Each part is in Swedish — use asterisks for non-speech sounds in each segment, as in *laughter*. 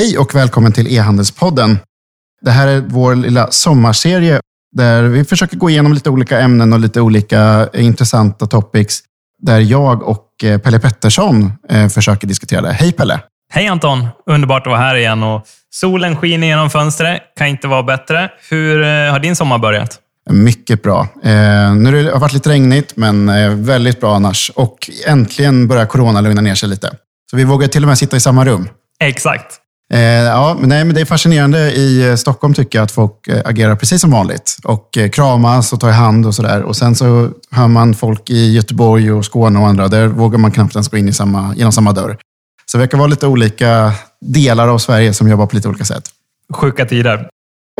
Hej och välkommen till E-handelspodden. Det här är vår lilla sommarserie där vi försöker gå igenom lite olika ämnen och lite olika intressanta topics där jag och eh, Pelle Pettersson eh, försöker diskutera det. Hej Pelle! Hej Anton! Underbart att vara här igen. Och solen skiner genom fönstret. Kan inte vara bättre. Hur eh, har din sommar börjat? Mycket bra. Eh, nu har det varit lite regnigt, men eh, väldigt bra annars. Och äntligen börjar corona lugna ner sig lite. Så vi vågar till och med sitta i samma rum. Exakt. Eh, ja, men, nej, men det är fascinerande i eh, Stockholm tycker jag att folk eh, agerar precis som vanligt. Och eh, kramas och tar i hand och sådär. Och sen så hör man folk i Göteborg och Skåne och andra. Där vågar man knappt ens gå in i samma, genom samma dörr. Så det verkar vara lite olika delar av Sverige som jobbar på lite olika sätt. Sjuka tider.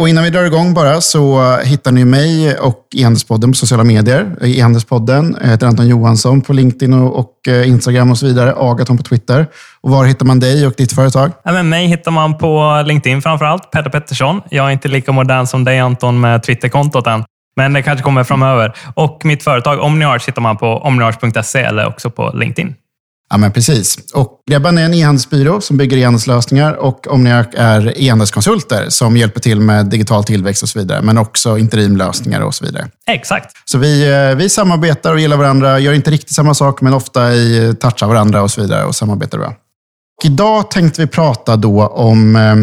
Och innan vi drar igång bara så hittar ni mig och E-handelspodden på sociala medier. E-handelspodden. Jag eh, heter Anton Johansson på LinkedIn och, eh, Instagram och så vidare. Agaton på Twitter. Och var hittar man dig och ditt företag? Ja, men mig hittar man på LinkedIn framför allt. Petter Pettersson. Jag är inte lika modern som dig Anton med Twitterkontot än. Men det kanske kommer framöver. Och mitt företag Omniarch hittar man på omniarch.se eller också på LinkedIn. Ja, men precis. Och Grabban är en e-handelsbyrå som bygger e-handelslösningar och Omniarch är e-handelskonsulter som hjälper till med digital tillväxt och så vidare, men också interimlösningar och så vidare. Exakt. Så vi, eh, vi samarbetar och gillar varandra, gör inte riktigt samma sak, men ofta i touchar varandra och så vidare och samarbetar bra. Och idag tänkte vi prata då om, eh,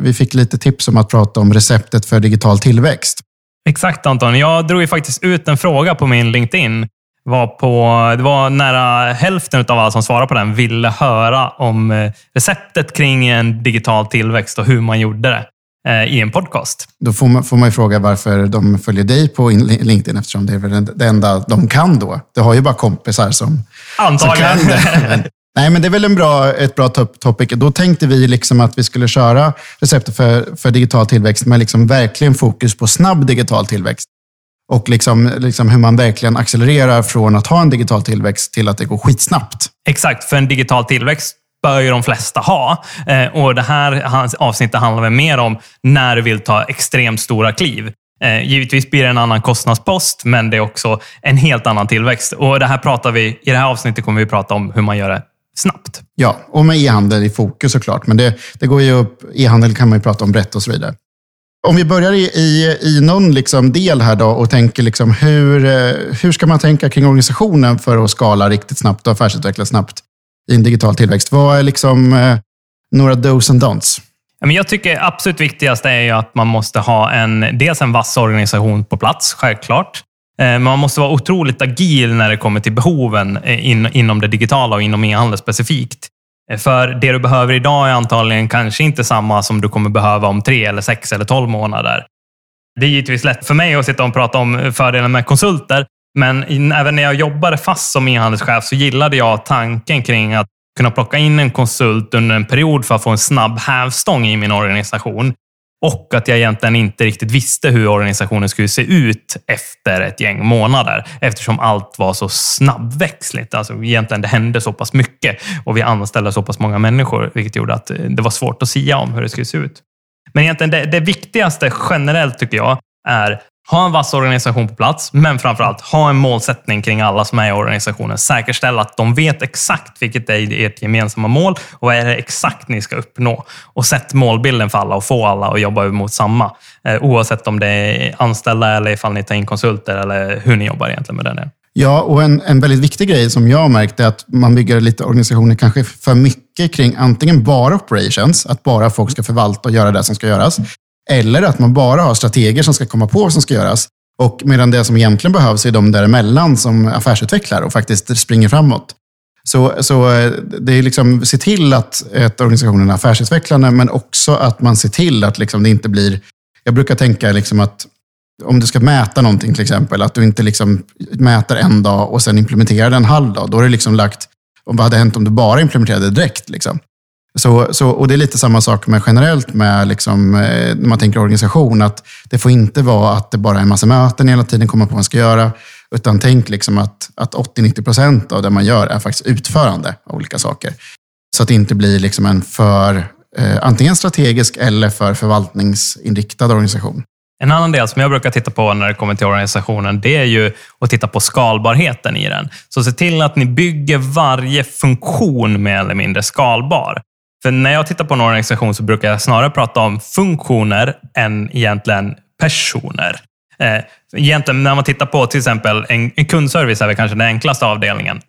vi fick lite tips om att prata om receptet för digital tillväxt. Exakt Anton. Jag drog ju faktiskt ut en fråga på min LinkedIn var på, det var nära hälften av alla som svarade på den ville höra om eh, receptet kring en digital tillväxt och hur man gjorde det eh, i en podcast. Då får man, får man ju fråga varför de följer dig på LinkedIn eftersom det är väl det enda de kan då. Du har ju bara kompisar som, Antagligen. som kan det. Men, nej, men det är väl en bra, ett bra topic. Då tänkte vi liksom att vi skulle köra receptet för, för digital tillväxt med liksom verkligen fokus på snabb digital tillväxt. Och liksom, liksom hur man verkligen accelererar från att ha en digital tillväxt till att det går skitsnabbt. Exakt, för en digital tillväxt bör ju de flesta ha. Eh, och Det här avsnittet handlar väl mer om när du vill ta extremt stora kliv. Eh, givetvis blir det en annan kostnadspost, men det är också en helt annan tillväxt. Och det här pratar vi, I det här avsnittet kommer vi prata om hur man gör det snabbt. Ja, och med e-handel i fokus såklart. Men det, det går ju upp. E-handel kan man ju prata om brett och så vidare. Om vi börjar i, i, i någon liksom del här då och tänker liksom hur, eh, hur ska man tänka kring organisationen för att skala riktigt snabbt och affärsutveckla snabbt i en digital tillväxt? Vad är liksom eh, några dos and don'ts? Jag tycker absolut viktigast är att man måste ha en, dels en vass organisation på plats, självklart. Eh, man måste vara otroligt agil när det kommer till behoven in, inom det digitala och inom e-handel specifikt. Eh, för det du behöver idag är antagligen kanske inte samma som du kommer behöva om tre, eller sex eller tolv månader. Det är givetvis lätt för mig att sitta och prata om eh, fördelen med konsulter, men även när jag jobbade fast som e-handelschef så gillade jag tanken kring att kunna plocka in en konsult under en period för att få en snabb hävstång i min organisation. Och att jag egentligen inte riktigt visste hur organisationen skulle se ut efter ett gäng månader. Eftersom allt var så snabbväxligt. Alltså egentligen det hände så pass mycket och vi anställde så pass många människor, vilket gjorde att eh, det var svårt att sia om hur det skulle se ut. Men egentligen det, det viktigaste generellt tycker jag är ha en vass organisation på plats, men framför allt ha en målsättning kring alla som är i organisationen. Säkerställ att de vet exakt vilket är ert gemensamma mål och vad är det exakt ni ska uppnå. Och sätt målbilden för alla och få alla att jobba mot samma. Eh, oavsett om det är anställda eller ifall ni tar in konsulter eller hur ni jobbar egentligen med det. Ja, och en, en väldigt viktig grej som jag har märkt är att man bygger lite organisationer kanske för mycket kring antingen bara operations, att bara folk ska förvalta och göra det som ska göras, eller att man bara har strateger som ska komma på vad som ska göras. Och medan det som egentligen behövs är de däremellan som affärsutvecklar och faktiskt springer framåt. Så, så eh, det är liksom, se till att, att organisationen är affärsutvecklande, men också att man ser till att liksom det inte blir... Jag brukar tänka liksom att om du ska mäta någonting till exempel, att du inte liksom mäter en dag och sen implementerar det en halv dag. Då har du liksom lagt, vad hade hänt om du bara implementerade direkt? Liksom? Så, så, och det är lite samma sak med generellt med liksom, eh, när man tänker organisation. att Det får inte vara att det bara är en massa möten hela tiden, komma på vad man ska göra. Utan tänk liksom att, att 80-90 procent av det man gör är faktiskt utförande av olika saker. Så att det inte blir liksom en för eh, antingen strategisk eller för förvaltningsinriktad organisation. En annan del som jag brukar titta på när det kommer till organisationen, det är ju att titta på skalbarheten i den. Så se till att ni bygger varje funktion mer eller mindre skalbar. För när jag tittar på en organisation så brukar jag snarare prata om funktioner än egentligen personer. Eh, egentligen när man tittar på till exempel en, en kundservice är väl kanske den enklaste avdelningen.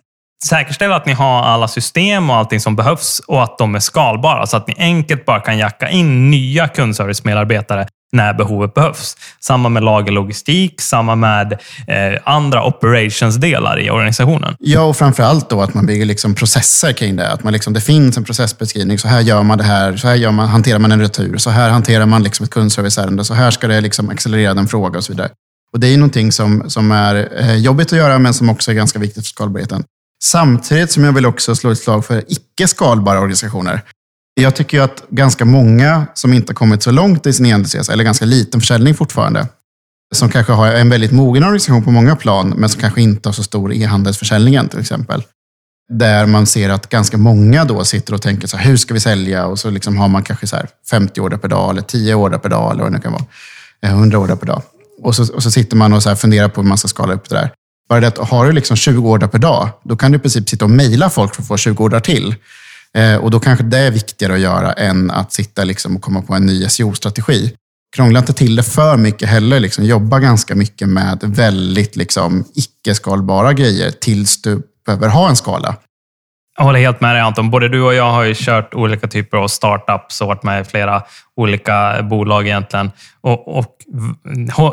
Säkerställ att ni har alla system och allting som behövs och att de är skalbara så att ni enkelt bara kan jacka in nya kundservice-medarbetare när behovet behövs. Samma med lagerlogistik, samma med eh, andra operations-delar i organisationen. Ja, och framför allt då att man bygger liksom processer kring det. Att man liksom, det finns en processbeskrivning. Så här gör man det här. Så här gör man, hanterar man en retur. Så här hanterar man liksom ett kundserviceärende. Så här ska det liksom accelerera en fråga och så vidare. Och Det är någonting som, som är eh, jobbigt att göra, men som också är ganska viktigt för skalbarheten. Samtidigt som jag vill också slå ett slag för icke skalbara organisationer. Jag tycker att ganska många som inte har kommit så långt i sin e-handelsresa, eller ganska liten försäljning fortfarande, som kanske har en väldigt mogen organisation på många plan, men som kanske inte har så stor e-handelsförsäljningen till exempel. Där man ser att ganska många då sitter och tänker så här, hur ska vi sälja? Och så liksom har man kanske så 50 order per dag, eller 10 order per dag, eller vad det nu kan vara. Eh, 100 order per dag. Och så, och så sitter man och så funderar på hur man ska skala upp det där. Bara det att har du liksom 20 order per dag, då kan du i princip sitta och mejla folk för att få 20 order till. Eh, och då kanske det är viktigare att göra än att sitta liksom och komma på en ny SEO-strategi. Krångla inte till det för mycket heller. Liksom. Jobba ganska mycket med väldigt liksom, icke-skalbara grejer tills du behöver ha en skala. Jag håller helt med dig Anton. Både du och jag har ju kört olika typer av startups och varit med i flera olika bolag egentligen. Och, och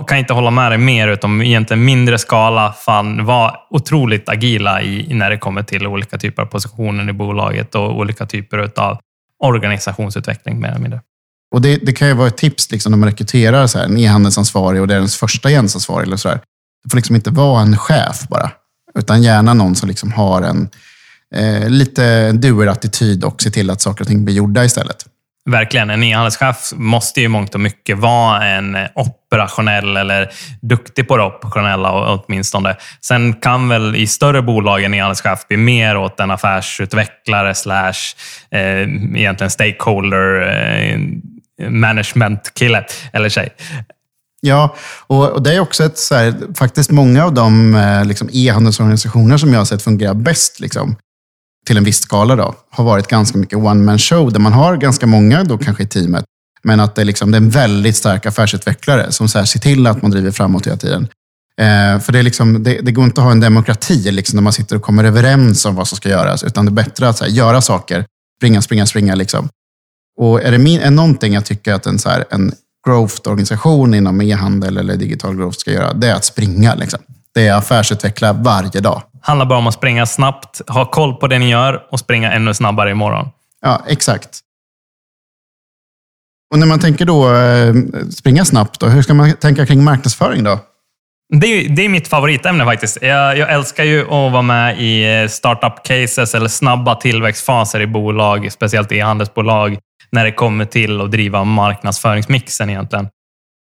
kan inte hålla med dig mer, utan egentligen mindre skala. Fan, var otroligt agila i, när det kommer till olika typer av positioner i bolaget och olika typer av organisationsutveckling mer eller mindre. Och det, det kan ju vara ett tips liksom, när man rekryterar så här, en e-handelsansvarig och det är ens första e-handelsansvarig. Eller så. Det får liksom inte vara en chef bara, utan gärna någon som liksom har en eh, lite doer-attityd och se till att saker och ting blir gjorda istället. Verkligen. En e-handelschef måste ju mångt och mycket vara en operationell eller duktig på det operationella åtminstone. Sen kan väl i större bolag en e-handelschef bli mer åt en affärsutvecklare slash eh, egentligen stakeholder eh, management-kille eller tjej. Ja, och, det är också ett, så här, faktiskt många av de eh, liksom, e-handelsorganisationer som jag har sett fungera bäst. Liksom, till en viss skala då, har varit ganska mycket one man show, där man har ganska många då kanske i teamet, men att det, liksom, det är en väldigt stark affärsutvecklare som så här, ser till att man driver framåt hela tiden. Eh, för det, är liksom, det, det, går inte att ha en demokrati liksom, när man sitter och kommer överens om vad som ska göras, utan det är bättre att här, göra saker, springa, springa, springa. Liksom. Och är det min, är någonting jag tycker att en, så här, en growth-organisation inom e-handel eller digital growth ska göra, det är att springa. Liksom. Det är affärsutveckla varje dag handlar bara om att springa snabbt, ha koll på det ni gör och springa ännu snabbare imorgon. Ja, exakt. Och när man tänker då eh, springa snabbt, då, hur ska man tänka kring marknadsföring då? Det är, det är mitt favoritämne faktiskt. Jag, jag, älskar ju att vara med i startup cases eller snabba tillväxtfaser i bolag, speciellt i handelsbolag, när det kommer till att driva marknadsföringsmixen egentligen.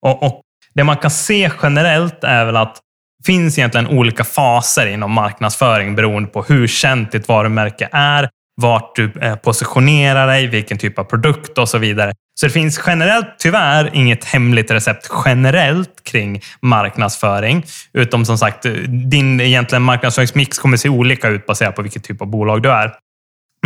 Och, och Det man kan se generellt är väl att finns egentligen olika faser inom marknadsföring beroende på hur känt ditt varumärke är, vart du eh, positionerar dig, vilken typ av produkt och så vidare. Så det finns generellt tyvärr inget hemligt recept generellt kring marknadsföring. Utom som sagt, eh, din egentligen marknadsföringsmix kommer se olika ut baserat på vilket typ av bolag du är.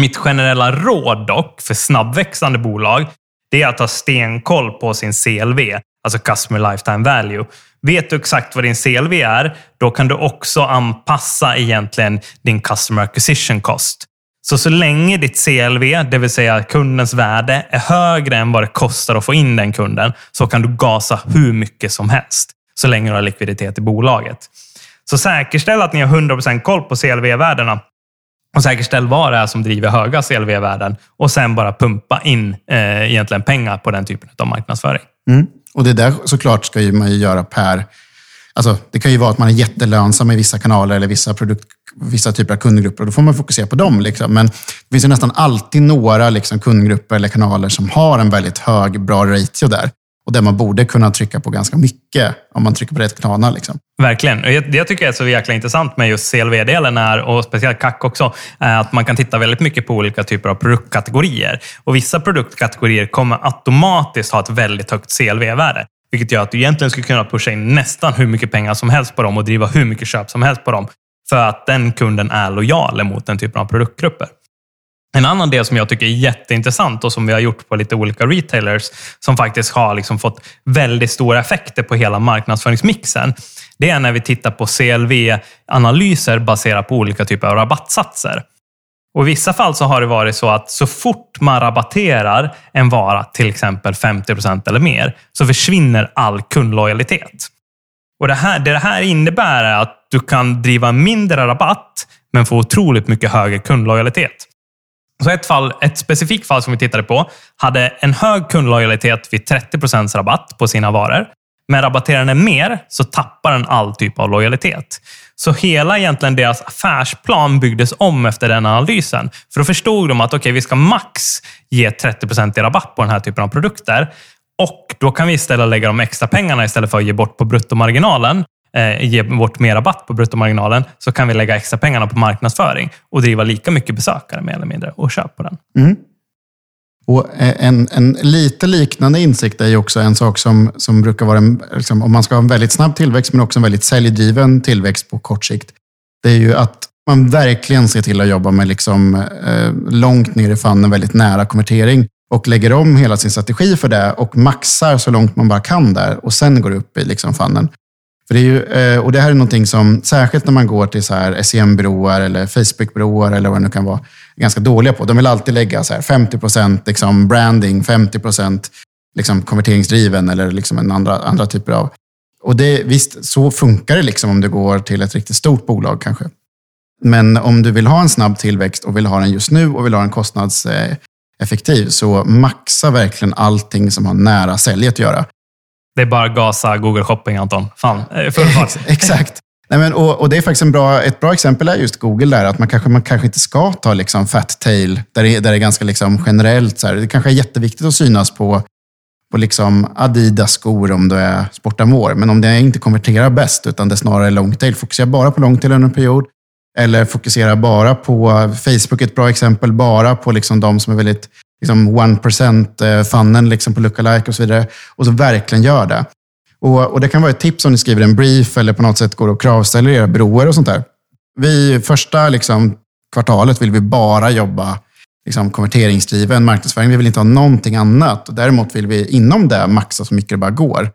Mitt generella råd dock för snabbväxande bolag, det är att ha stenkoll på sin CLV, alltså Customer Lifetime Value. Vet du exakt vad din CLV är, då kan du också anpassa egentligen din Customer Acquisition Cost. Så så länge ditt CLV, det vill säga kundens värde, är högre än vad det kostar att få in den kunden, så kan du gasa hur mycket som helst. Så länge du har likviditet i bolaget. Så säkerställ att ni har 100% koll på CLV-värdena och säkerställ vad det är som driver höga CLV-värden och sen bara pumpa in eh, egentligen pengar på den typen av marknadsföring. Mm. Och det där såklart ska man ju göra per... Alltså, det kan ju vara att man är jättelönsam i vissa kanaler eller vissa, produkt, vissa typer av kundgrupper. Och då får man fokusera på dem. Liksom. Men det finns ju nästan alltid några liksom, kundgrupper eller kanaler som har en väldigt hög, bra ratio där. Och där man borde kunna trycka på ganska mycket om man trycker på rätt kanal. Liksom. Verkligen. Det jag tycker är så jäkla intressant med just CLV-delen är, och speciellt CAC också, är att man kan titta väldigt mycket på olika typer av produktkategorier. Och Vissa produktkategorier kommer automatiskt ha ett väldigt högt CLV-värde. Vilket gör att du egentligen skulle kunna pusha in nästan hur mycket pengar som helst på dem och driva hur mycket köp som helst på dem. För att den kunden är lojal mot den typen av produktgrupper. En annan del som jag tycker är jätteintressant och som vi har gjort på lite olika retailers som faktiskt har liksom fått väldigt stora effekter på hela marknadsföringsmixen. Det är när vi tittar på CLV-analyser baserat på olika typer av rabattsatser. Och I vissa fall så har det varit så att så fort man rabatterar en vara, till exempel 50 procent eller mer, så försvinner all kundlojalitet. Och det, här, det det här innebär är att du kan driva mindre rabatt, men få otroligt mycket högre kundlojalitet. Så ett, fall, ett specifikt fall som vi tittade på hade en hög kundlojalitet vid 30% rabatt på sina varor. Men rabatterar den mer så tappar den all typ av lojalitet. Så hela egentligen deras affärsplan byggdes om efter den analysen. För då förstod de att okay, vi ska max ge 30 i rabatt på den här typen av produkter. Och då kan vi istället lägga de extra pengarna istället för att ge bort på bruttomarginalen eh, ge bort mer rabatt på bruttomarginalen så kan vi lägga extra pengarna på marknadsföring och driva lika mycket besökare mer eller mindre och köpa på den. Mm. Och en, en lite liknande insikt är ju också en sak som, som brukar vara, en, liksom, om man ska ha en väldigt snabb tillväxt, men också en väldigt säljdriven tillväxt på kort sikt. Det är ju att man verkligen ser till att jobba med liksom, eh, långt ner i fannen, väldigt nära konvertering och lägger om hela sin strategi för det och maxar så långt man bara kan där och sen går upp i liksom fannen. För det, är ju, eh, och det här är någonting som, särskilt när man går till så här SEM-broar eller Facebook-broar eller vad det nu kan vara, är ganska dåliga på. De vill alltid lägga så här 50 procent liksom branding, 50 procent liksom konverteringsdriven eller liksom en andra, andra typer av... Och det, visst, så funkar det liksom om du går till ett riktigt stort bolag kanske. Men om du vill ha en snabb tillväxt och vill ha den just nu och vill ha den kostnadseffektiv, eh, så maxa verkligen allting som har nära säljet att göra. Det är bara gasa Google Shopping, Anton. Fan, eh, full fart. *laughs* Exakt. Nej, men, och, och, det är faktiskt en bra, ett bra exempel är just Google där, att man kanske, man kanske inte ska ta liksom fat tail, där det, där det är ganska liksom generellt. Så här. Det kanske är jätteviktigt att synas på, på liksom Adidas-skor om du är sportamor, men om det inte konverterar bäst, utan det är snarare long tail, fokusera bara på long tail under en period. Eller fokusera bara på, Facebook är ett bra exempel, bara på liksom de som är väldigt liksom 1% eh, fannen liksom på lookalike och så vidare. Och så verkligen gör det. Och, och, Det kan vara ett tips om ni skriver en brief eller på något sätt går och kravställer era broar och sånt där. Vi, första liksom, kvartalet vill vi bara jobba liksom, konverteringsdriven marknadsföring. Vi vill inte ha någonting annat. Däremot vill vi inom det maxa så mycket det bara går.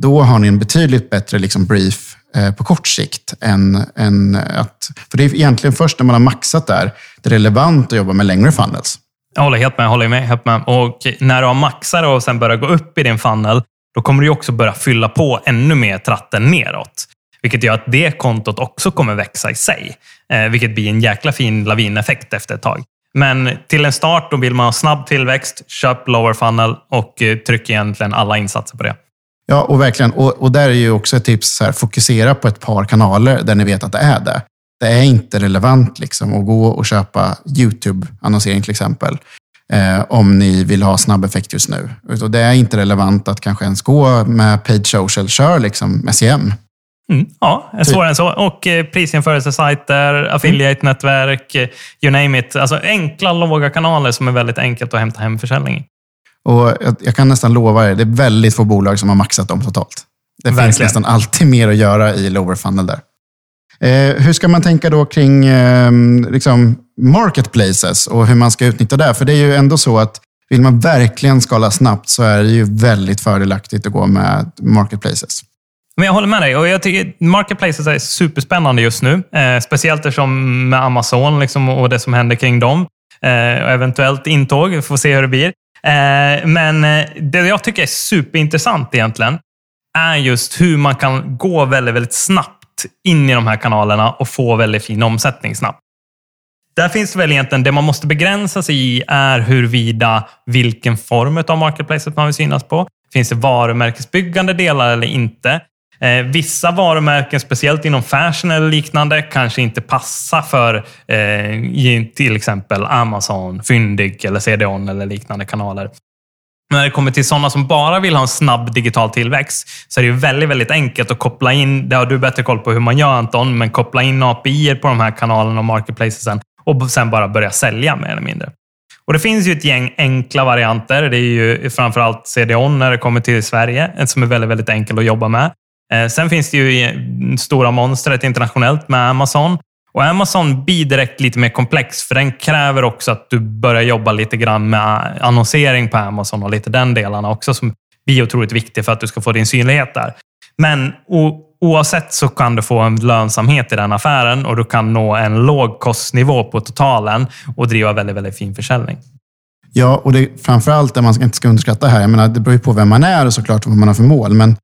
Då har ni en betydligt bättre liksom, brief eh, på kort sikt än, än att... För det är egentligen först när man har maxat där det är relevant att jobba med längre funnels. Jag håller helt med. Håller med, helt med. Och när du har maxat och sen börjar gå upp i din funnel, då kommer du också börja fylla på ännu mer tratten neråt. Vilket gör att det kontot också kommer växa i sig. Eh, vilket blir en jäkla fin lavineffekt efter ett tag. Men till en start, då vill man ha snabb tillväxt, köp lower funnel och eh, tryck egentligen alla insatser på det. Ja, och verkligen. Och, och där är ju också ett tips, så här, fokusera på ett par kanaler där ni vet att det är det. Det är inte relevant liksom, att gå och köpa YouTube-annonsering till exempel. Eh, om ni vill ha snabb effekt just nu. Och det är inte relevant att kanske ens gå med paid social. Kör liksom SEM. Mm, ja, typ. svårare än så. Och eh, prisjämförelsesajter, affiliate-nätverk, eh, you name it. Alltså enkla, låga kanaler som är väldigt enkelt att hämta hem försäljning Och jag, jag kan nästan lova er, det är väldigt få bolag som har maxat dem totalt. Det Verkligen. finns nästan alltid mer att göra i lower funnel där. Eh, hur ska man tänka då kring eh, liksom marketplaces och hur man ska utnyttja det? För det är ju ändå så att vill man verkligen skala snabbt så är det ju väldigt fördelaktigt att gå med marketplaces. Men jag håller med dig. Och jag tycker Marketplaces är superspännande just nu. Eh, speciellt eftersom med Amazon liksom, och det som händer kring dem. Eh, och eventuellt intåg. Vi får se hur det blir. Eh, men eh, det jag tycker är superintressant egentligen är just hur man kan gå väldigt, väldigt snabbt in i de här kanalerna och få väldigt fin omsättning snabbt. Där finns det väl egentligen, det man måste begränsa sig i är huruvida vilken form av marketplacet man vill synas på. Finns det varumärkesbyggande delar eller inte? Eh, vissa varumärken, speciellt inom fashion eller liknande, kanske inte passar för eh, till exempel Amazon, Fyndig eller CDON eller liknande kanaler när det kommer till sådana som bara vill ha en snabb digital tillväxt så är det ju väldigt, väldigt enkelt att koppla in, det har du bättre koll på hur man gör Anton, men koppla in API på de här kanalerna och marketplacesen och sen bara börja sälja mer eller mindre. Och Det finns ju ett gäng enkla varianter. Det är ju framförallt CDON när det kommer till Sverige, eh, som är väldigt, väldigt enkel att jobba med. Eh, sen finns det ju stora monstret internationellt med Amazon och Amazon blir direkt lite mer komplex, för den kräver också att du börjar jobba lite grann med annonsering på Amazon och lite den delarna också som blir otroligt viktig för att du ska få din synlighet där. Men oavsett så kan du få en lönsamhet i den affären och du kan nå en låg kostnivå på totalen och driva väldigt, väldigt fin försäljning. Ja, och det är framförallt det man inte ska underskatta här. Jag menar, det beror ju på vem man är och såklart vad man har för mål. Men,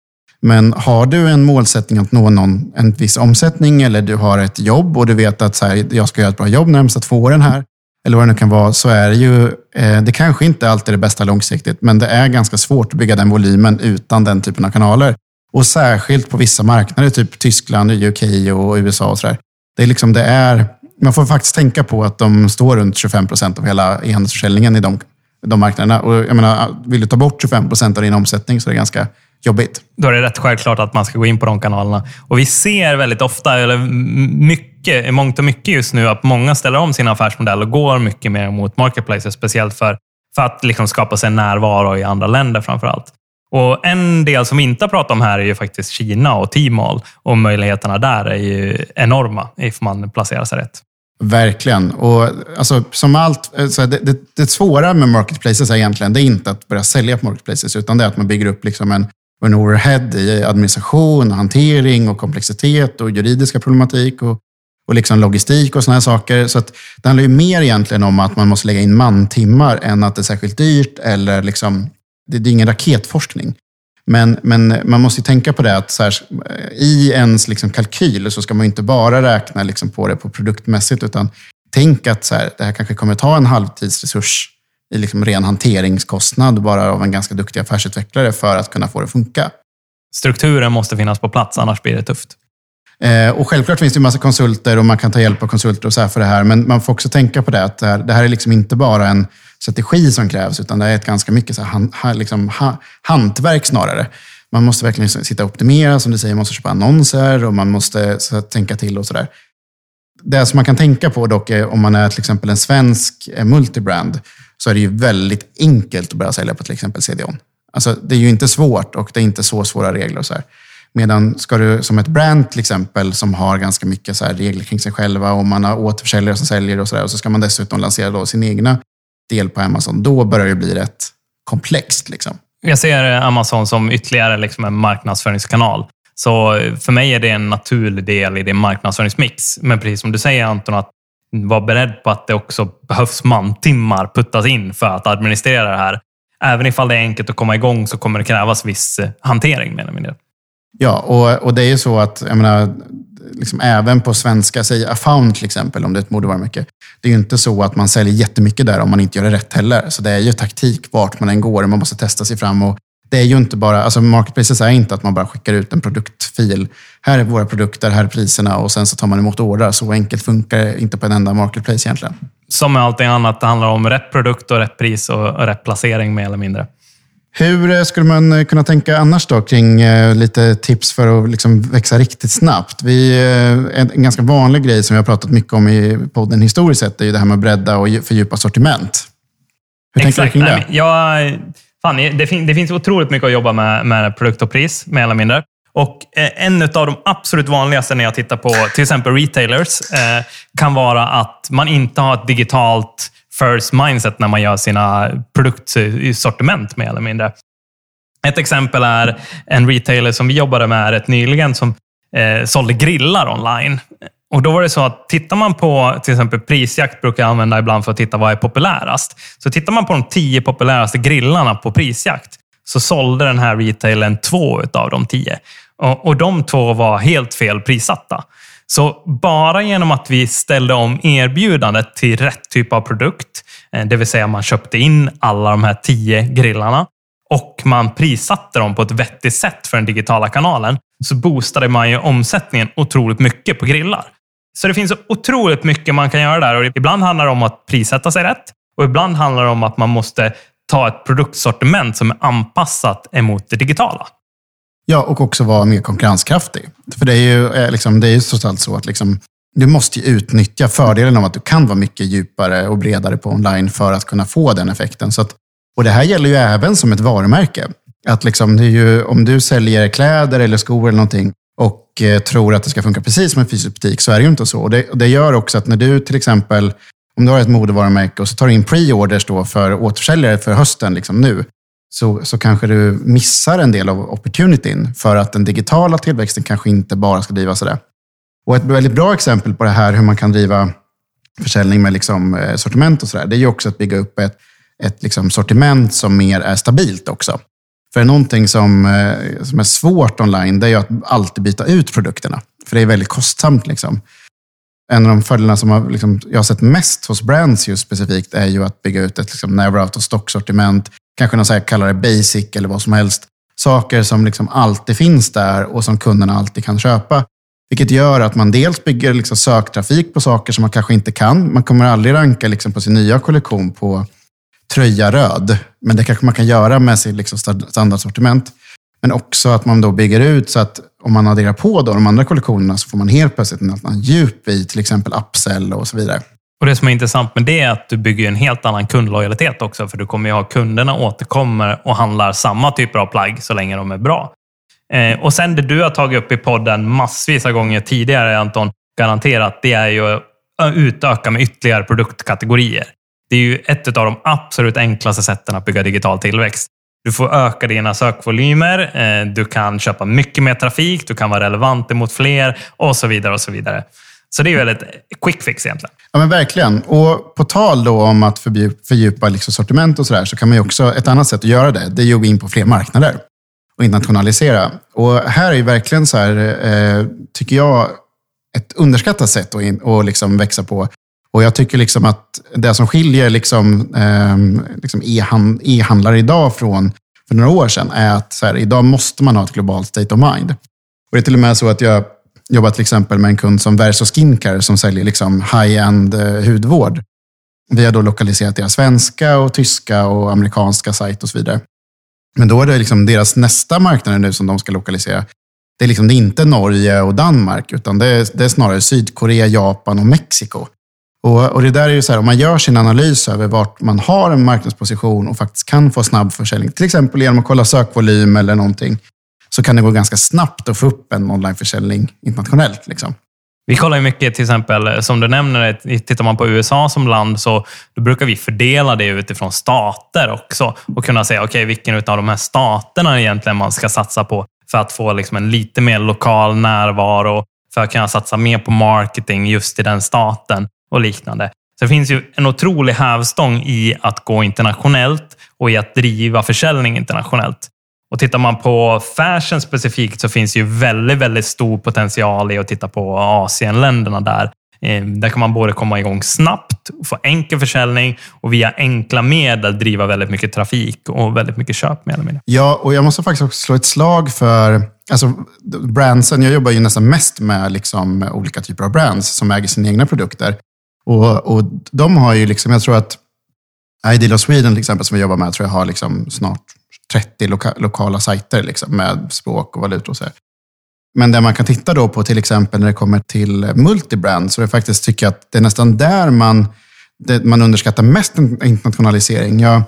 men har du en målsättning att nå någon, en viss omsättning eller du har ett jobb och du vet att så här, jag ska göra ett bra jobb närmsta två åren här, eller vad det nu kan vara, så är det ju, eh, det kanske inte alltid är det bästa långsiktigt, men det är ganska svårt att bygga den volymen utan den typen av kanaler. Och särskilt på vissa marknader, typ Tyskland, UK och USA och sådär. Det är liksom, det är, man får faktiskt tänka på att de står runt 25 procent av hela e-handelsförsäljningen i de, de marknaderna. Och jag menar, vill du ta bort 25 procent av din omsättning så är det ganska jobbigt. Då är det rätt självklart att man ska gå in på de kanalerna. Och vi ser väldigt ofta, eller mycket, mångt och mycket just nu, att många ställer om sin affärsmodell och går mycket mer mot marketplaces, speciellt för, för att liksom skapa sig närvaro i andra länder framför allt. Och En del som vi inte har pratat om här är ju faktiskt Kina och Tmall. Och möjligheterna där är ju enorma ifall man placerar sig rätt. Verkligen. Och alltså, som allt, så det, det, det svåra med marketplaces är egentligen det är inte att börja sälja på marketplaces, utan det är att man bygger upp liksom en, en overhead i administration, hantering och komplexitet och juridiska problematik och, och liksom logistik och sådana här saker. Så att det handlar ju mer egentligen om att man måste lägga in mantimmar än att det är särskilt dyrt eller liksom det, det är ingen raketforskning. Men, men man måste tänka på det att här, i ens liksom kalkyl så ska man inte bara räkna liksom på det på produktmässigt, utan tänk att så här, det här kanske kommer ta en halvtidsresurs i liksom ren hanteringskostnad bara av en ganska duktig affärsutvecklare för att kunna få det att funka. Strukturen måste finnas på plats, annars blir det tufft. Eh, och självklart finns det en massa konsulter och man kan ta hjälp av konsulter och så för det här, men man får också tänka på det att det här, det här är liksom inte bara en strategi som krävs, utan det är ett ganska mycket så här, han, ha, liksom, ha, hantverk snarare. Man måste verkligen sitta och optimera, som du säger, man måste köpa annonser och man måste så, tänka till och sådär. Det som man kan tänka på dock är om man är till exempel en svensk eh, multibrand, så är det ju väldigt enkelt att börja sälja på till exempel CDON. Alltså, det är ju inte svårt och det är inte så svåra regler. och så här. Medan ska du som ett brand till exempel som har ganska mycket så regler kring sig själva och man har återförsäljare som säljer och så där, och så ska man dessutom lansera då sin egna del på Amazon, då börjar det bli rätt komplext. Liksom. Jag ser eh, Amazon som ytterligare liksom en marknadsföringskanal. Så eh, för mig är det en naturlig del i din marknadsföringsmix. Men precis som du säger Anton, att vara beredd på att det också behövs mantimmar puttas in för att administrera det här. Även ifall det är enkelt att komma igång så kommer det krävas viss eh, hantering. Menar jag. Ja, och, och det är ju så att jag menar, liksom även på svenska, säg Afound till exempel, om det är ett modevarumärke. Det är ju inte så att man säljer jättemycket där om man inte gör det rätt heller. Så det är ju taktik vart man än går. Man måste testa sig fram. Och det är ju inte bara, alltså marketplaces är inte att man bara skickar ut en produktfil. Här är våra produkter, här är priserna och sen så tar man emot ordrar. Så enkelt funkar det inte på en enda marketplace egentligen. Som med allting annat, det handlar om rätt produkt och rätt pris och rätt placering mer eller mindre. Hur eh, skulle man eh, kunna tänka annars då kring eh, lite tips för att liksom växa riktigt snabbt? Vi, en ganska vanlig grej som vi har pratat mycket om i podden historiskt sett är ju det här med att bredda och fördjupa sortiment. Hur Exakt. tänker du kring det? Ja, fan, det, fin det finns otroligt mycket att jobba med, med produkt och pris, mer eller mindre. Och eh, En av de absolut vanligaste när jag tittar på till exempel retailers eh, kan vara att man inte har ett digitalt first mindset när man gör sina produktsortiment mer eller mindre. Ett exempel är en retailer som vi jobbade med rätt nyligen som eh, sålde grillar online. Och Då var det så att tittar man på till exempel prisjakt, brukar jag använda ibland för att titta vad är populärast. Så tittar man på de tio populäraste grillarna på prisjakt så sålde den här retailen två av de tio. Och, och de två var helt fel prissatta. Så bara genom att vi ställde om erbjudandet till rätt typ av produkt, eh, det vill säga man köpte in alla de här tio grillarna och man prissatte dem på ett vettigt sätt för den digitala kanalen, så boostade man ju omsättningen otroligt mycket på grillar. Så det finns otroligt mycket man kan göra där och ibland handlar det om att prissätta sig rätt och ibland handlar det om att man måste ta ett produktsortiment som är anpassat emot det digitala. Ja, och också vara mer konkurrenskraftig. För det är ju, eh, liksom, det är ju trots allt så att liksom, du måste utnyttja fördelen av att du kan vara mycket djupare och bredare på online för att kunna få den effekten. Så att, och det här gäller ju även som ett varumärke. Att liksom, det är ju, om du säljer kläder eller skor eller någonting och eh, tror att det ska funka precis som en fysisk butik, så är det ju inte så. Och det, det gör också att när du till exempel, om du har ett modevarumärke och så tar du in pre-orders då för återförsäljare för hösten liksom nu, så, så kanske du missar en del av opportunityn för att den digitala tillväxten kanske inte bara ska drivas av det. Och ett väldigt bra exempel på det här, hur man kan driva försäljning med liksom, eh, sortiment och sådär, det är ju också att bygga upp ett, ett liksom sortiment som mer är stabilt också. För någonting som, eh, som är svårt online, det är ju att alltid byta ut produkterna. För det är väldigt kostsamt. Liksom. En av de fördelarna som har, liksom, jag har sett mest hos brands just specifikt är ju att bygga ut ett liksom, never out of stock-sortiment. Kanske någon så här, kalla det basic eller vad som helst. Saker som liksom alltid finns där och som kunderna alltid kan köpa. Vilket gör att man dels bygger liksom söktrafik på saker som man kanske inte kan. Man kommer aldrig ranka liksom på sin nya kollektion på tröja röd. Men det kanske man kan göra med sitt liksom standardsortiment. Men också att man då bygger ut så att om man adderar på då de andra kollektionerna så får man helt plötsligt en annan djup i till exempel upsell och så vidare. Och Det som är intressant med det är att du bygger en helt annan kundlojalitet också. För du kommer ju ha kunderna återkommer och handlar samma typer av plagg så länge de är bra. Eh, och sen det du har tagit upp i podden massvis av gånger tidigare, Anton, garanterat, det är ju att utöka med ytterligare produktkategorier. Det är ju ett av de absolut enklaste sätten att bygga digital tillväxt. Du får öka dina sökvolymer, eh, du kan köpa mycket mer trafik, du kan vara relevant mot fler och så vidare. och Så vidare. Så det är ju ett quick fix egentligen. Ja, men verkligen. Och på tal då om att fördjupa liksom sortiment och sådär, så kan man ju också, ett annat sätt att göra det, det är ju att gå in på fler marknader och internationalisera. Och här är ju verkligen så här, eh, tycker jag, ett underskattat sätt att, in, att liksom växa på. Och jag tycker liksom att det som skiljer liksom, eh, liksom e-handlare idag från för några år sedan är att så här, idag måste man ha ett globalt state of mind. Och det är till och med så att jag jobbar till exempel med en kund som Verso Skincare som säljer liksom high-end eh, hudvård. Vi har då lokaliserat deras svenska, och tyska och amerikanska sajt och så vidare. Men då är det liksom deras nästa marknader nu som de ska lokalisera. Det är, liksom, det är inte Norge och Danmark, utan det är, det är snarare Sydkorea, Japan och Mexiko. Och, och det där är ju så här, om man gör sin analys över vart man har en marknadsposition och faktiskt kan få snabb försäljning, till exempel genom att kolla sökvolym eller någonting, så kan det gå ganska snabbt att få upp en onlineförsäljning internationellt. Liksom. Vi kollar ju mycket, till exempel, som du nämner, tittar man på USA som land så då brukar vi fördela det utifrån stater också och kunna säga, okej, okay, vilken av de här staterna egentligen man ska satsa på för att få liksom en lite mer lokal närvaro, för att kunna satsa mer på marketing just i den staten och liknande. Så det finns ju en otrolig hävstång i att gå internationellt och i att driva försäljning internationellt. Och tittar man på fashion specifikt så finns ju väldigt, väldigt stor potential i att titta på Asienländerna där. Ehm, där kan man både komma igång snabbt, få enkel försäljning och via enkla medel driva väldigt mycket trafik och väldigt mycket köp mer eller mindre. Ja, och jag måste faktiskt också slå ett slag för alltså, brandsen. Jag jobbar ju nästan mest med liksom, olika typer av brands som äger sina egna produkter. Och, och de har ju, liksom, jag tror att Ideal of Sweden till exempel, som vi jobbar med, tror jag har liksom snart 30 loka lokala sajter liksom, med språk och valutor och så. Här. Men där man kan titta då på till exempel när det kommer till multibrand, så är det faktiskt tycker jag att det är nästan där man, det, man underskattar mest internationalisering. Jag,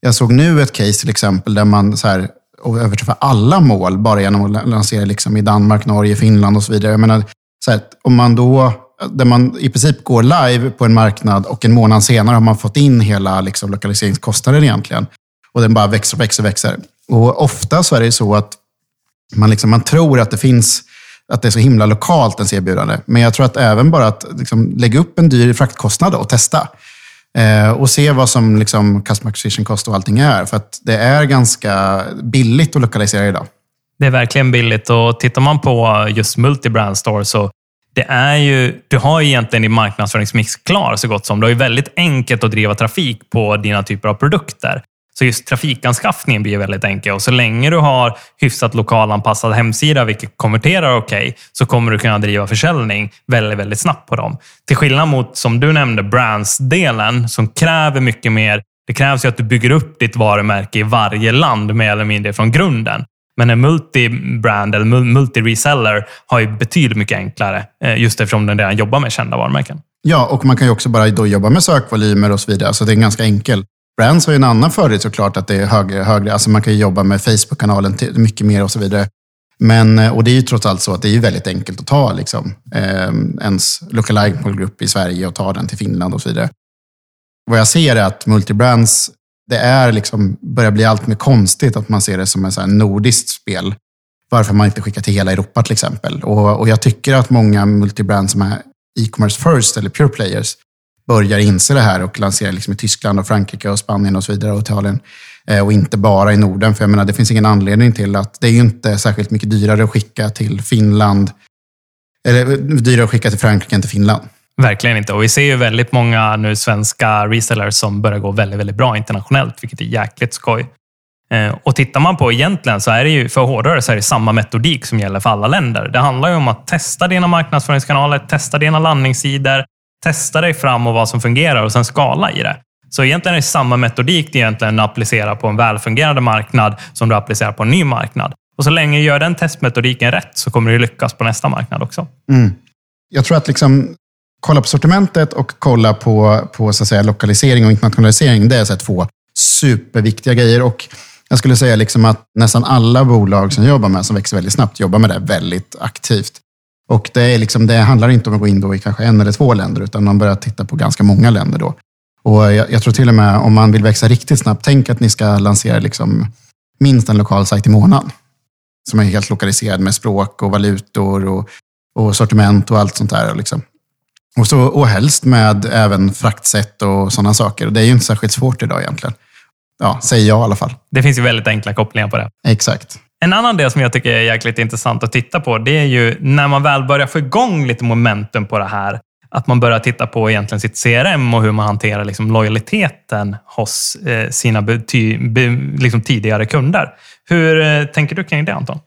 jag såg nu ett case till exempel där man så här, överträffar alla mål bara genom att lansera liksom i Danmark, Norge, Finland och så vidare. Jag menar, så här, om man då, där man i princip går live på en marknad och en månad senare har man fått in hela liksom, lokaliseringskostnaden egentligen. Och den bara växer och växer och växer. Och ofta så är det så att man, liksom, man tror att det finns att det är så himla lokalt ens erbjudande. Men jag tror att även bara att liksom, lägga upp en dyr fraktkostnad och testa. Eh, och se vad som liksom, customer acquisition cost och allting är. För att det är ganska billigt att lokalisera idag. Det är verkligen billigt och tittar man på just multibrand store så det är ju, du har ju egentligen din marknadsföringsmix klar så gott som. Det är väldigt enkelt att driva trafik på dina typer av produkter. Så just trafikanskaffningen blir väldigt enkel och så länge du har hyfsat lokalanpassad hemsida, vilket konverterar okej, okay, så kommer du kunna driva försäljning väldigt, väldigt snabbt på dem. Till skillnad mot, som du nämnde, brands-delen som kräver mycket mer. Det krävs ju att du bygger upp ditt varumärke i varje land mer eller mindre från grunden. Men en multi-brand eller multi-reseller har ju betydligt mycket enklare, eh, just eftersom den redan jobbar med kända varumärken. Ja, och man kan ju också bara då jobba med sökvolymer och så vidare, så det är ganska enkelt. Brands har ju en annan fördel såklart, att det är högre. högre. Alltså man kan ju jobba med Facebook-kanalen mycket mer och så vidare. Men, eh, och det är ju trots allt så att det är väldigt enkelt att ta liksom, eh, ens lookalike målgrupp i Sverige och ta den till Finland och så vidare. Vad jag ser är att multibrands, det är liksom, börjar bli allt mer konstigt att man ser det som ett nordiskt spel. Varför man inte skickar till hela Europa till exempel. Och, och jag tycker att många multibrands som är e-commerce first eller pure players börjar inse det här och lanserar liksom i Tyskland, och Frankrike, och Spanien och så vidare, och Italien. Eh, och inte bara i Norden, för jag menar, det finns ingen anledning till att det är ju inte särskilt mycket dyrare att skicka till Finland, eller dyrare att skicka till Frankrike än till Finland. Verkligen inte. Och vi ser ju väldigt många nu svenska resellers som börjar gå väldigt, väldigt bra internationellt, vilket är jäkligt skoj. Eh, och tittar man på egentligen så är det ju för hårdare så är det samma metodik som gäller för alla länder. Det handlar ju om att testa dina marknadsföringskanaler, testa dina landningssidor, testa dig fram och vad som fungerar och sen skala i det. Så egentligen är det samma metodik du egentligen applicerar på en välfungerande marknad som du applicerar på en ny marknad. Och så länge du gör den testmetodiken rätt så kommer du lyckas på nästa marknad också. Mm. Jag tror att liksom, kolla på sortimentet och kolla på, på så att säga, lokalisering och internationalisering, det är så två superviktiga grejer. Och jag skulle säga liksom att nästan alla bolag som jobbar med, som växer väldigt snabbt, jobbar med det väldigt aktivt. Och det, är liksom, det handlar inte om att gå in då i kanske en eller två länder, utan man börjar titta på ganska många länder då. Och jag, jag tror till och med om man vill växa riktigt snabbt, tänk att ni ska lansera liksom minst en lokal sajt i månaden. Som är helt lokaliserad med språk och valutor och, och sortiment och allt sånt där. Liksom. Och, så, och helst med även fraktsätt och sådana saker. Och det är ju inte särskilt svårt idag egentligen. Ja, säger jag i alla fall. Det finns ju väldigt enkla kopplingar på det. Exakt. En annan del som jag tycker är jäkligt intressant att titta på, det är ju när man väl börjar få igång lite momentum på det här. Att man börjar titta på egentligen sitt CRM och hur man hanterar liksom lojaliteten hos eh, sina bety, liksom tidigare kunder. Hur eh, tänker du kring det Anton?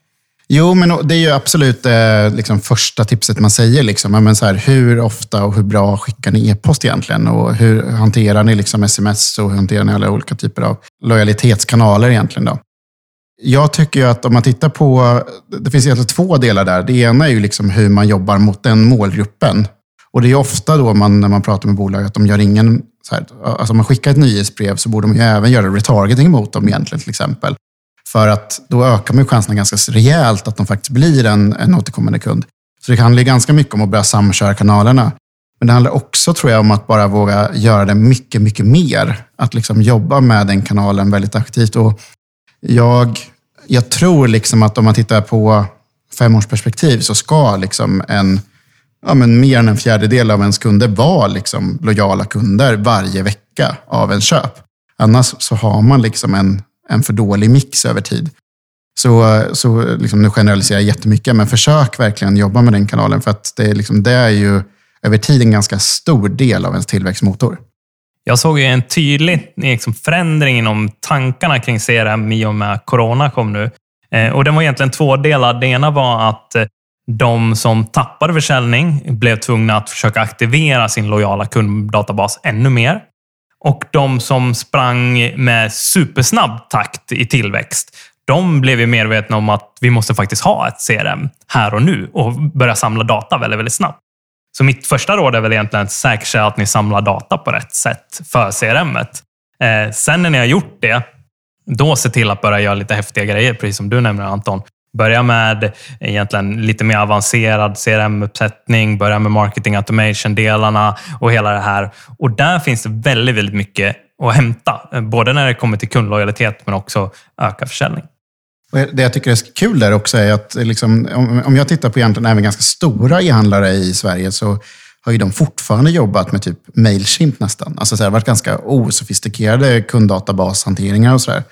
Jo, men det är ju absolut eh, liksom första tipset man säger. Liksom. Men så här, hur ofta och hur bra skickar ni e-post egentligen? Och hur hanterar ni liksom sms och hur hanterar ni alla olika typer av lojalitetskanaler egentligen? Då? Jag tycker ju att om man tittar på, det finns egentligen två delar där. Det ena är ju liksom hur man jobbar mot den målgruppen. Och det är ofta då man, när man pratar med bolag att de gör ingen, så här, alltså om man skickar ett nyhetsbrev så borde man ju även göra retargeting mot dem egentligen till exempel. För att då ökar man chanserna ganska rejält att de faktiskt blir en, en återkommande kund. Så det handlar ganska mycket om att börja samköra kanalerna. Men det handlar också, tror jag, om att bara våga göra det mycket, mycket mer. Att liksom jobba med den kanalen väldigt aktivt. Och jag, jag tror liksom att om man tittar på femårsperspektiv så ska liksom en, ja, men mer än en fjärdedel av ens kunder vara liksom lojala kunder varje vecka av en köp. Annars så har man liksom en, en för dålig mix över tid. Så, så liksom, nu generaliserar jag jättemycket, men försök verkligen jobba med den kanalen. För att det är, liksom, det är ju över tid en ganska stor del av ens tillväxtmotor. Jag såg ju en tydlig liksom, förändring inom tankarna kring CRM i och med corona kom nu. Eh, och Den var egentligen tvådelad. Det ena var att eh, de som tappade försäljning blev tvungna att försöka aktivera sin lojala kunddatabas ännu mer. Och de som sprang med supersnabb takt i tillväxt, de blev ju medvetna om att vi måste faktiskt ha ett CRM här och nu och börja samla data väldigt, väldigt snabbt. Så mitt första råd är väl egentligen att säkerställa att ni samlar data på rätt sätt för CRM. Eh, sen när ni har gjort det, då se till att börja göra lite häftiga grejer, precis som du nämner Anton. Börja med egentligen lite mer avancerad CRM-uppsättning, börja med marketing automation-delarna och hela det här. Och där finns det väldigt, väldigt mycket att hämta. Både när det kommer till kundlojalitet men också öka försäljning. Det jag tycker är kul där också är att eh, liksom, om jag tittar på egentligen även ganska stora e-handlare i Sverige så har ju de fortfarande jobbat med typ Mailchimp nästan. Alltså så här, varit ganska osofistikerade kunddatabashanteringar och sådär.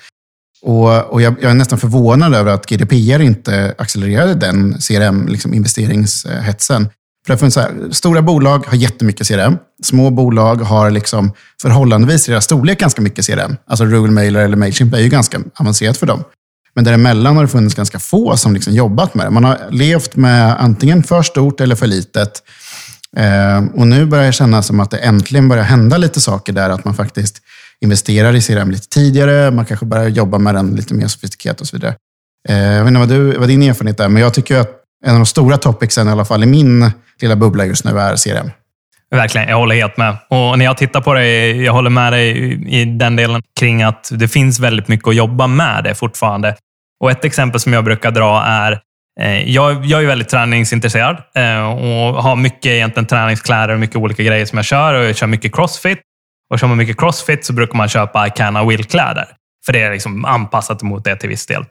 Och, och jag, jag, är nästan förvånad över att GDPR inte accelererade den CRM-investeringshetsen. Liksom, För det så här, stora bolag har jättemycket CRM. Små bolag har liksom förhållandevis i deras storlek ganska mycket CRM. Alltså Google Mailer eller Mailchimp är ju ganska avancerat för dem. Men däremellan har det funnits ganska få som liksom jobbat med det. Man har levt med antingen för stort eller för litet. Eh, och nu börjar det kännas som att det äntligen börjar hända lite saker där. Att man faktiskt investerar i CRM lite tidigare. Man kanske börjar jobba med den lite mer sofistikerat och så vidare. Eh, jag vet inte vad, du, vad din erfarenhet är, men jag tycker att en av de stora topicsen, i alla fall i min lilla bubbla just nu, är CRM. Verkligen, jag håller helt med. Och när jag tittar på det, jag håller med dig i den delen kring att det finns väldigt mycket att jobba med det fortfarande. Och Ett exempel som jag brukar dra är eh, jag, jag är väldigt träningsintresserad eh, och har mycket egentligen träningskläder och mycket olika grejer som jag kör. Och jag kör mycket crossfit. Och kör man mycket crossfit så brukar man köpa Icana Will-kläder. För det är liksom anpassat mot det till viss del.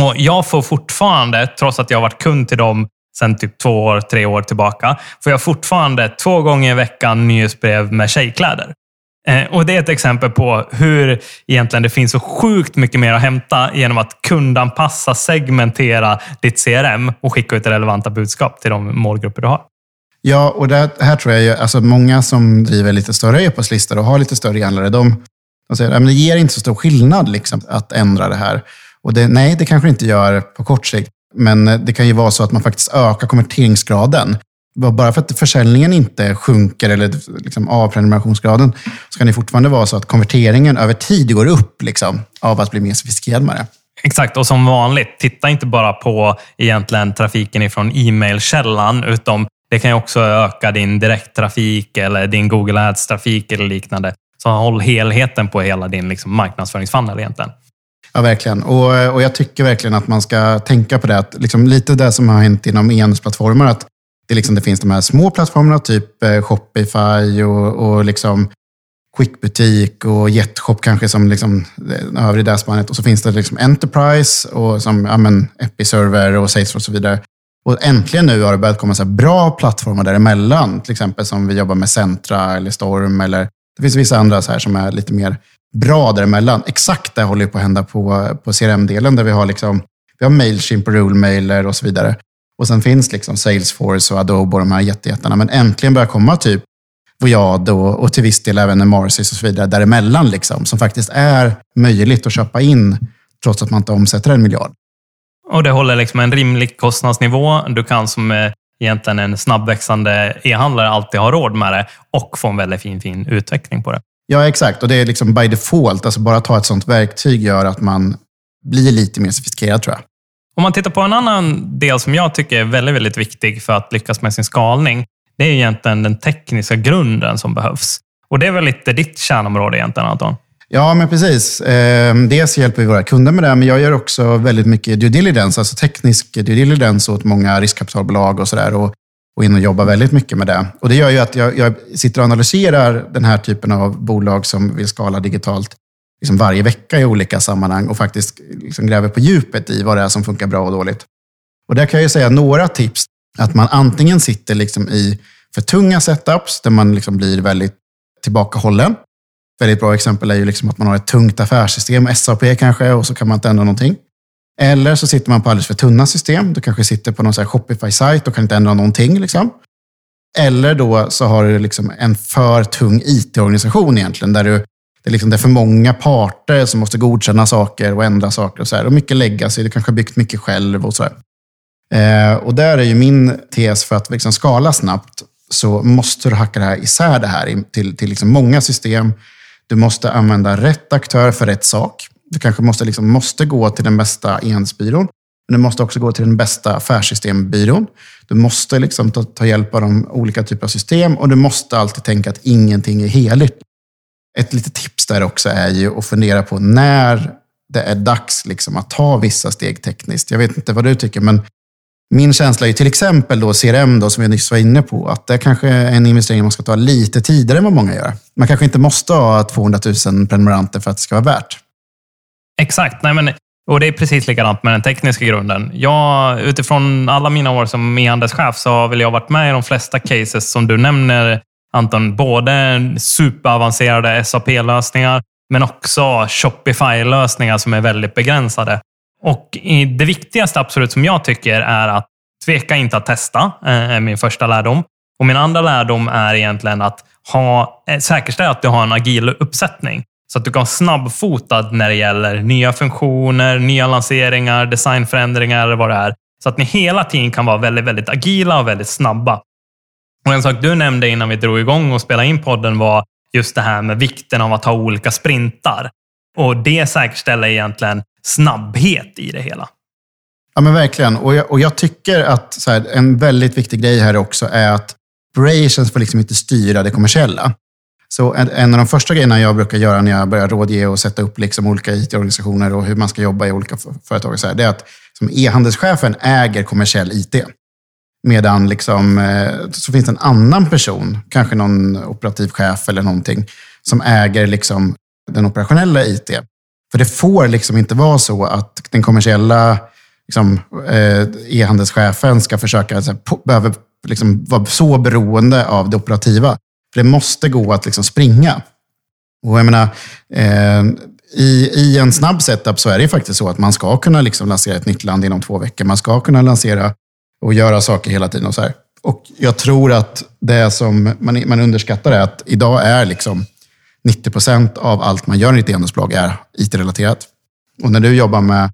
Och Jag får fortfarande, trots att jag har varit kund till dem sedan typ två år, tre år tillbaka, får jag fortfarande två gånger i veckan nyhetsbrev med tjejkläder. Eh, och Det är ett exempel på hur egentligen det finns så sjukt mycket mer att hämta genom att kundanpassa, segmentera ditt CRM och skicka ut relevanta budskap till de målgrupper du har. Ja, och det här tror jag, alltså många som driver lite större e-postlistor och har lite större e-handlare, de, de säger att det ger inte så stor skillnad liksom, att ändra det här. Och det, nej, det kanske inte gör på kort sikt, men eh, det kan ju vara så att man faktiskt ökar konverteringsgraden. Bara för att försäljningen inte sjunker, eller liksom avprenumerationsgraden, så kan det fortfarande vara så att konverteringen över tid går upp liksom, av att bli mer sofistikerad med det. Exakt, och som vanligt, titta inte bara på egentligen trafiken ifrån e-mailkällan, utan det kan ju också öka din direkttrafik eller din Google Ads-trafik eller liknande. Så håll helheten på hela din liksom, marknadsföringsfunnel egentligen. Ja, verkligen. Och, och jag tycker verkligen att man ska tänka på det. Att liksom lite det som har hänt inom e-handelsplattformar, att det, liksom, det finns de här små plattformarna, typ eh, Shopify och, och liksom Quickbutik och Jetshop kanske som liksom, övrig i det spannet. Och så finns det liksom Enterprise och som ja, men, Episerver och Salesforce och så vidare. Och äntligen nu har det börjat komma så bra plattformar däremellan. Till exempel som vi jobbar med Centra eller Storm. Eller, det finns vissa andra så här som är lite mer bra däremellan. Exakt det håller på att hända på, på CRM-delen där vi har, liksom, vi har Mailchimp och Rulemailer och så vidare. Och sen finns liksom Salesforce och Adobe och de här jättejättarna. Men äntligen börjar komma typ Voyado och till viss del även Marsis och så vidare däremellan. Liksom, som faktiskt är möjligt att köpa in trots att man inte omsätter en miljard. Och det håller liksom en rimlig kostnadsnivå. Du kan som eh, egentligen en snabbväxande e-handlare alltid ha råd med det och få en väldigt fin, fin utveckling på det. Ja, exakt. Och det är liksom by default. Alltså bara att ha ett sånt verktyg gör att man blir lite mer sofistikerad, tror jag. Om man tittar på en annan del som jag tycker är väldigt, väldigt viktig för att lyckas med sin skalning. Det är egentligen den tekniska grunden som behövs. Och det är väl lite ditt kärnområde egentligen, Anton? Ja, men precis. Ehm, dels hjälper vi våra kunder med det, men jag gör också väldigt mycket due diligence, alltså teknisk due diligence åt många riskkapitalbolag och sådär. Och, och in och jobbar väldigt mycket med det. Och Det gör ju att jag, jag sitter och analyserar den här typen av bolag som vill skala digitalt liksom varje vecka i olika sammanhang och faktiskt liksom gräver på djupet i vad det är som funkar bra och dåligt. Och där kan jag säga några tips. Att man antingen sitter liksom i för tunga setups där man liksom blir väldigt tillbakahållen väldigt bra exempel är ju liksom att man har ett tungt affärssystem, SAP kanske, och så kan man inte ändra någonting. Eller så sitter man på alldeles för tunna system. Du kanske sitter på någon Shopify-sajt och kan inte ändra någonting. Liksom. Eller då så har du liksom en för tung IT-organisation egentligen, där du, det, är liksom, det är för många parter som måste godkänna saker och ändra saker. Och så här. Och mycket legacy, du kanske har byggt mycket själv och så eh, och där är ju min tes för att liksom skala snabbt, så måste du hacka det här, isär det här till, till liksom många system du måste använda rätt aktör för rätt sak. Du kanske måste, liksom, måste gå till den bästa enhetsbyrån. Men du måste också gå till den bästa affärssystembyrån. Du måste liksom ta, ta hjälp av de olika typer av system och du måste alltid tänka att ingenting är heligt. Ett litet tips där också är ju att fundera på när det är dags liksom att ta vissa steg tekniskt. Jag vet inte vad du tycker, men min känsla är till exempel då CRM, då, som jag nyss var inne på, att det kanske är en investering man ska ta lite tidigare än vad många gör. Man kanske inte måste ha 200 000 prenumeranter för att det ska vara värt. Exakt. Nej, men, och Det är precis likadant med den tekniska grunden. Jag, utifrån alla mina år som e-handelschef så har väl jag varit med i de flesta cases som du nämner, Anton. Både superavancerade SAP-lösningar, men också Shopify-lösningar som är väldigt begränsade. Och Det viktigaste absolut som jag tycker är att tveka inte att testa, eh, är min första lärdom. Och Min andra lärdom är egentligen att ha, eh, säkerställa att du har en agil uppsättning. Så att du kan vara snabbfotad när det gäller nya funktioner, nya lanseringar, designförändringar eller vad det är. Så att ni hela tiden kan vara väldigt, väldigt agila och väldigt snabba. Och En sak du nämnde innan vi drog igång och spelade in podden var just det här med vikten av att ha olika sprintar. Och Det säkerställer egentligen snabbhet i det hela. Ja, men verkligen. Och jag, och jag tycker att här, en väldigt viktig grej här också är att operations får liksom inte styra det kommersiella. Så en, en, av de första grejerna jag brukar göra när jag börjar rådge och sätta upp liksom olika IT-organisationer och hur man ska jobba i olika företag, så här, det är att som e-handelschefen äger kommersiell IT. Medan liksom, eh, så finns det en annan person, kanske någon operativ chef eller någonting, som äger liksom den operationella IT. För det får liksom inte vara så att den kommersiella liksom, eh, e-handelschefen ska försöka, så här, på, behöver liksom vara så beroende av det operativa. För det måste gå att liksom springa. Och jag menar, eh, i, I en snabb setup så är det faktiskt så att man ska kunna liksom lansera ett nytt land inom två veckor. Man ska kunna lansera och göra saker hela tiden. Och så här. Och jag tror att det som man, man underskattar är att idag är liksom 90 procent av allt man gör i ett e-handelsbolag är IT-relaterat. Och när du jobbar med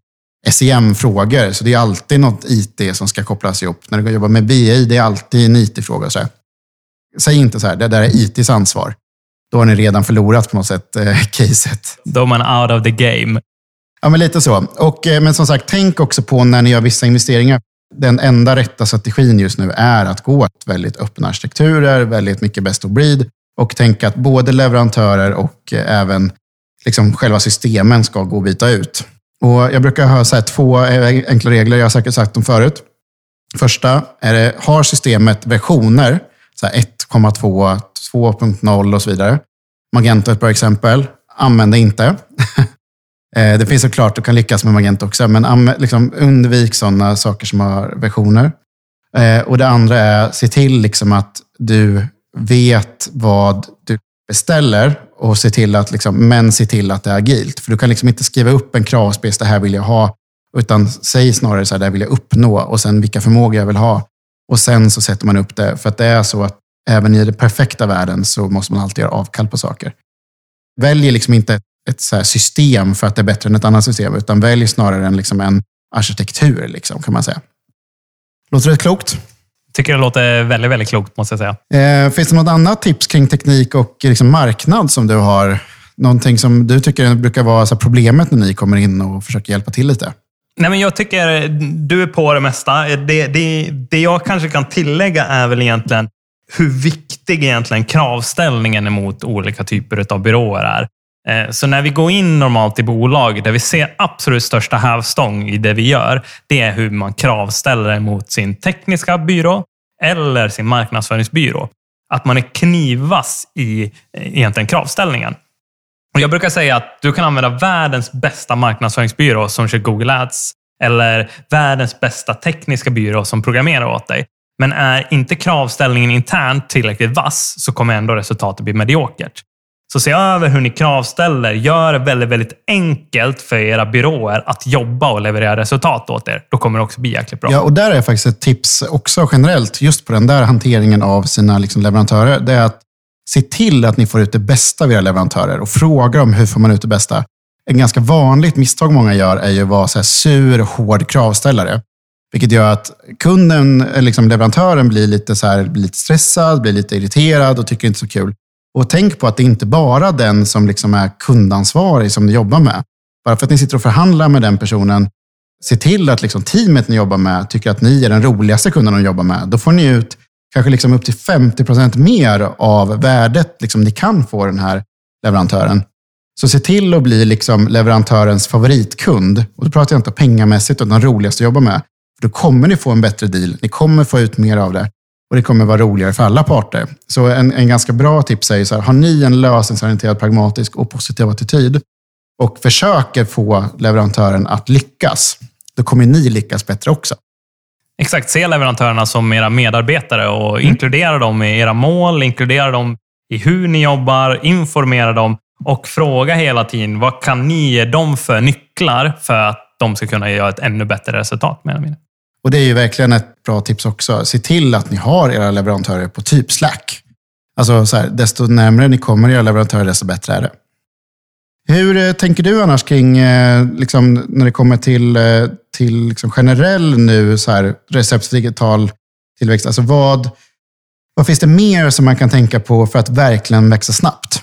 SEM-frågor, så det är alltid något IT som ska kopplas ihop. När du jobbar med BI, det är alltid en IT-fråga. Säg inte så här, det där är ITs ansvar. Då har ni redan förlorat på något sätt eh, *laughs* caset. Då är man out of the game. Ja, men lite så. Och, eh, men som sagt, tänk också på när ni gör vissa investeringar. Den enda rätta strategin just nu är att gå åt väldigt öppna arkitekturer, väldigt mycket best of breed och tänka att både leverantörer och eh, även liksom själva systemen ska gå att byta ut. Och jag brukar ha så här två eh, enkla regler, jag har säkert sagt dem förut. Första är det, har systemet versioner, 1,2, 2.0 och så vidare. Magento är ett bra exempel. Använd det inte. *laughs* Eh, det finns såklart, du kan lyckas med Magento också, men liksom undvik sådana saker som har versioner. Och det andra är, se till liksom att du vet vad du beställer och se till att, liksom, men se till att det är agilt. För du kan liksom inte skriva upp en kravspec, det här vill jag ha, utan säg snarare så här, det här vill jag uppnå och sen vilka förmågor jag vill ha. Och sen så sätter man upp det, för att det är så att även i den perfekta världen så måste man alltid göra avkall på saker. Välj liksom inte ett så system för att det är bättre än ett annat system, utan välj snarare en, liksom en arkitektur, liksom, kan man säga. Låter det klokt? Tycker det låter väldigt, väldigt klokt, måste jag säga. Eh, finns det något annat tips kring teknik och liksom marknad som du har? Någonting som du tycker brukar vara problemet när ni kommer in och försöker hjälpa till lite? Nej, men jag tycker du är på det mesta. Det, det, det jag kanske kan tillägga är väl egentligen hur viktig egentligen kravställningen emot olika typer av byråer är. Eh, så när vi går in normalt i bolag där vi ser absolut största hävstång i det vi gör, det är hur man kravställer mot sin tekniska byrå eller sin marknadsföringsbyrå. Att man är knivas i eh, egentligen kravställningen. Jag brukar säga att du kan använda världens bästa marknadsföringsbyrå som kör Google Ads eller världens bästa tekniska byrå som programmerar åt dig. Men är inte kravställningen internt tillräckligt vass så kommer ändå resultatet bli mediokert. Så se över hur ni kravställer. Gör det väldigt, väldigt enkelt för era byråer att jobba och leverera resultat åt er. Då kommer det också bli jäkligt bra. Ja, och där är faktiskt ett tips också generellt, just på den där hanteringen av sina liksom leverantörer. Det är att se till att ni får ut det bästa av era leverantörer och fråga dem hur får man ut det bästa. En ganska vanligt misstag många gör är ju att vara så här sur och hård kravställare. Vilket gör att kunden, eh, liksom leverantören, blir lite, så här, blir lite stressad, blir lite irriterad och tycker inte så kul. Och tänk på att det inte bara är den som liksom är kundansvarig som ni jobbar med. Bara för att ni sitter och förhandlar med den personen, se till att liksom teamet ni jobbar med tycker att ni är den roligaste kunden de jobbar med. Då får ni ut kanske liksom upp till 50 procent mer av värdet liksom ni kan få den här leverantören. Så se till att bli liksom leverantörens favoritkund. Och då pratar jag inte pengamässigt, utan roligaste att jobba med. För då kommer ni få en bättre deal. Ni kommer få ut mer av det. Och det kommer vara roligare för alla parter. Så en, en ganska bra tips är så här, har ni en lösningsorienterad, pragmatisk och positiv attityd och försöker få leverantören att lyckas, då kommer ni lyckas bättre också. Exakt, se leverantörerna som era medarbetare och mm. inkludera dem i era mål, inkludera dem i hur ni jobbar, informera dem och fråga hela tiden vad kan ni ge dem för nycklar för att de ska kunna göra ett ännu bättre resultat. Med och det är ju verkligen ett bra tips också. Se till att ni har era leverantörer på typ Slack. Alltså så här, desto närmare ni kommer era leverantörer, desto bättre är det. Hur eh, tänker du annars kring, eh, liksom, när det kommer till, eh, till liksom generell nu, så här, receptdigital tillväxt? Alltså vad, vad finns det mer som man kan tänka på för att verkligen växa snabbt?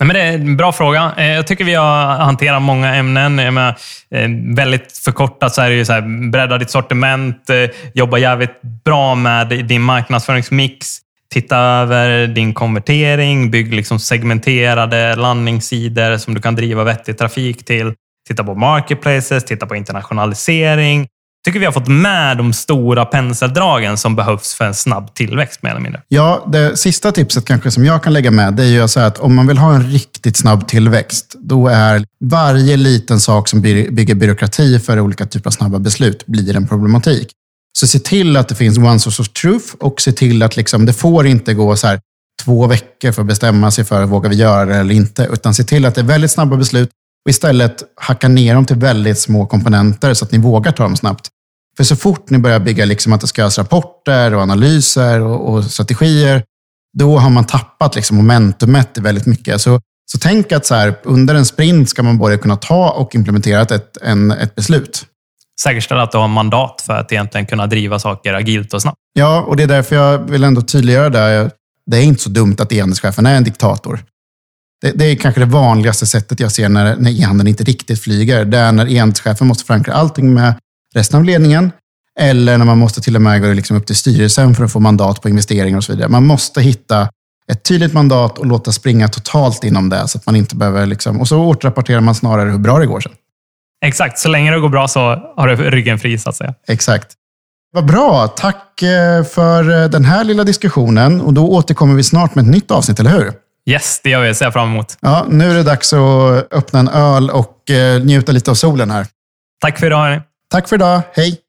Nej, men det är en bra fråga. Eh, jag tycker vi har hanterat många ämnen. Menar, eh, väldigt förkortat så är det ju så här, bredda ditt sortiment, eh, jobba jävligt bra med din marknadsföringsmix, titta över din konvertering, bygg liksom segmenterade landningssidor som du kan driva vettig trafik till. titta på marketplaces, titta på internationalisering tycker vi har fått med de stora penseldragen som behövs för en snabb tillväxt, mer eller mindre. Ja, det sista tipset kanske som jag kan lägga med, det är ju att om man vill ha en riktigt snabb tillväxt, då är varje liten sak som bygger byråkrati för olika typer av snabba beslut blir en problematik. Så se till att det finns one source of truth och se till att liksom, det får inte gå så här två veckor för att bestämma sig för vågar vi göra det eller inte. Utan se till att det är väldigt snabba beslut och istället hacka ner dem till väldigt små komponenter så att ni vågar ta dem snabbt. För så fort ni börjar bygga liksom att det ska göras rapporter och analyser och, och strategier, då har man tappat liksom momentumet väldigt mycket. Så, så tänk att så här, under en sprint ska man både kunna ta och implementera ett, en, ett beslut säkerställa att du har mandat för att egentligen kunna driva saker agilt och snabbt. Ja, och det är därför jag vill ändå tydliggöra det. Det är inte så dumt att e-handelschefen är en diktator. Det, det, är kanske det vanligaste sättet jag ser när, när e-handeln inte riktigt flyger. Det är när e-handelschefen måste förankra allting med resten av ledningen. Eller när man måste till och med gå liksom upp till styrelsen för att få mandat på investeringar och så vidare. Man måste hitta ett tydligt mandat och låta springa totalt inom det. Så att man inte behöver liksom, och så återrapporterar man snarare hur bra det går sen. Exakt, så länge det går bra så har du ryggen fri så att säga. Exakt. Vad bra. Tack eh, för eh, den här lilla diskussionen. Och då återkommer vi snart med ett nytt avsnitt, eller hur? Yes, det gör vi. ser jag fram emot. Ja, nu är det dags att öppna en öl och eh, njuta lite av solen här. Tack för idag. Tack för idag. Hej!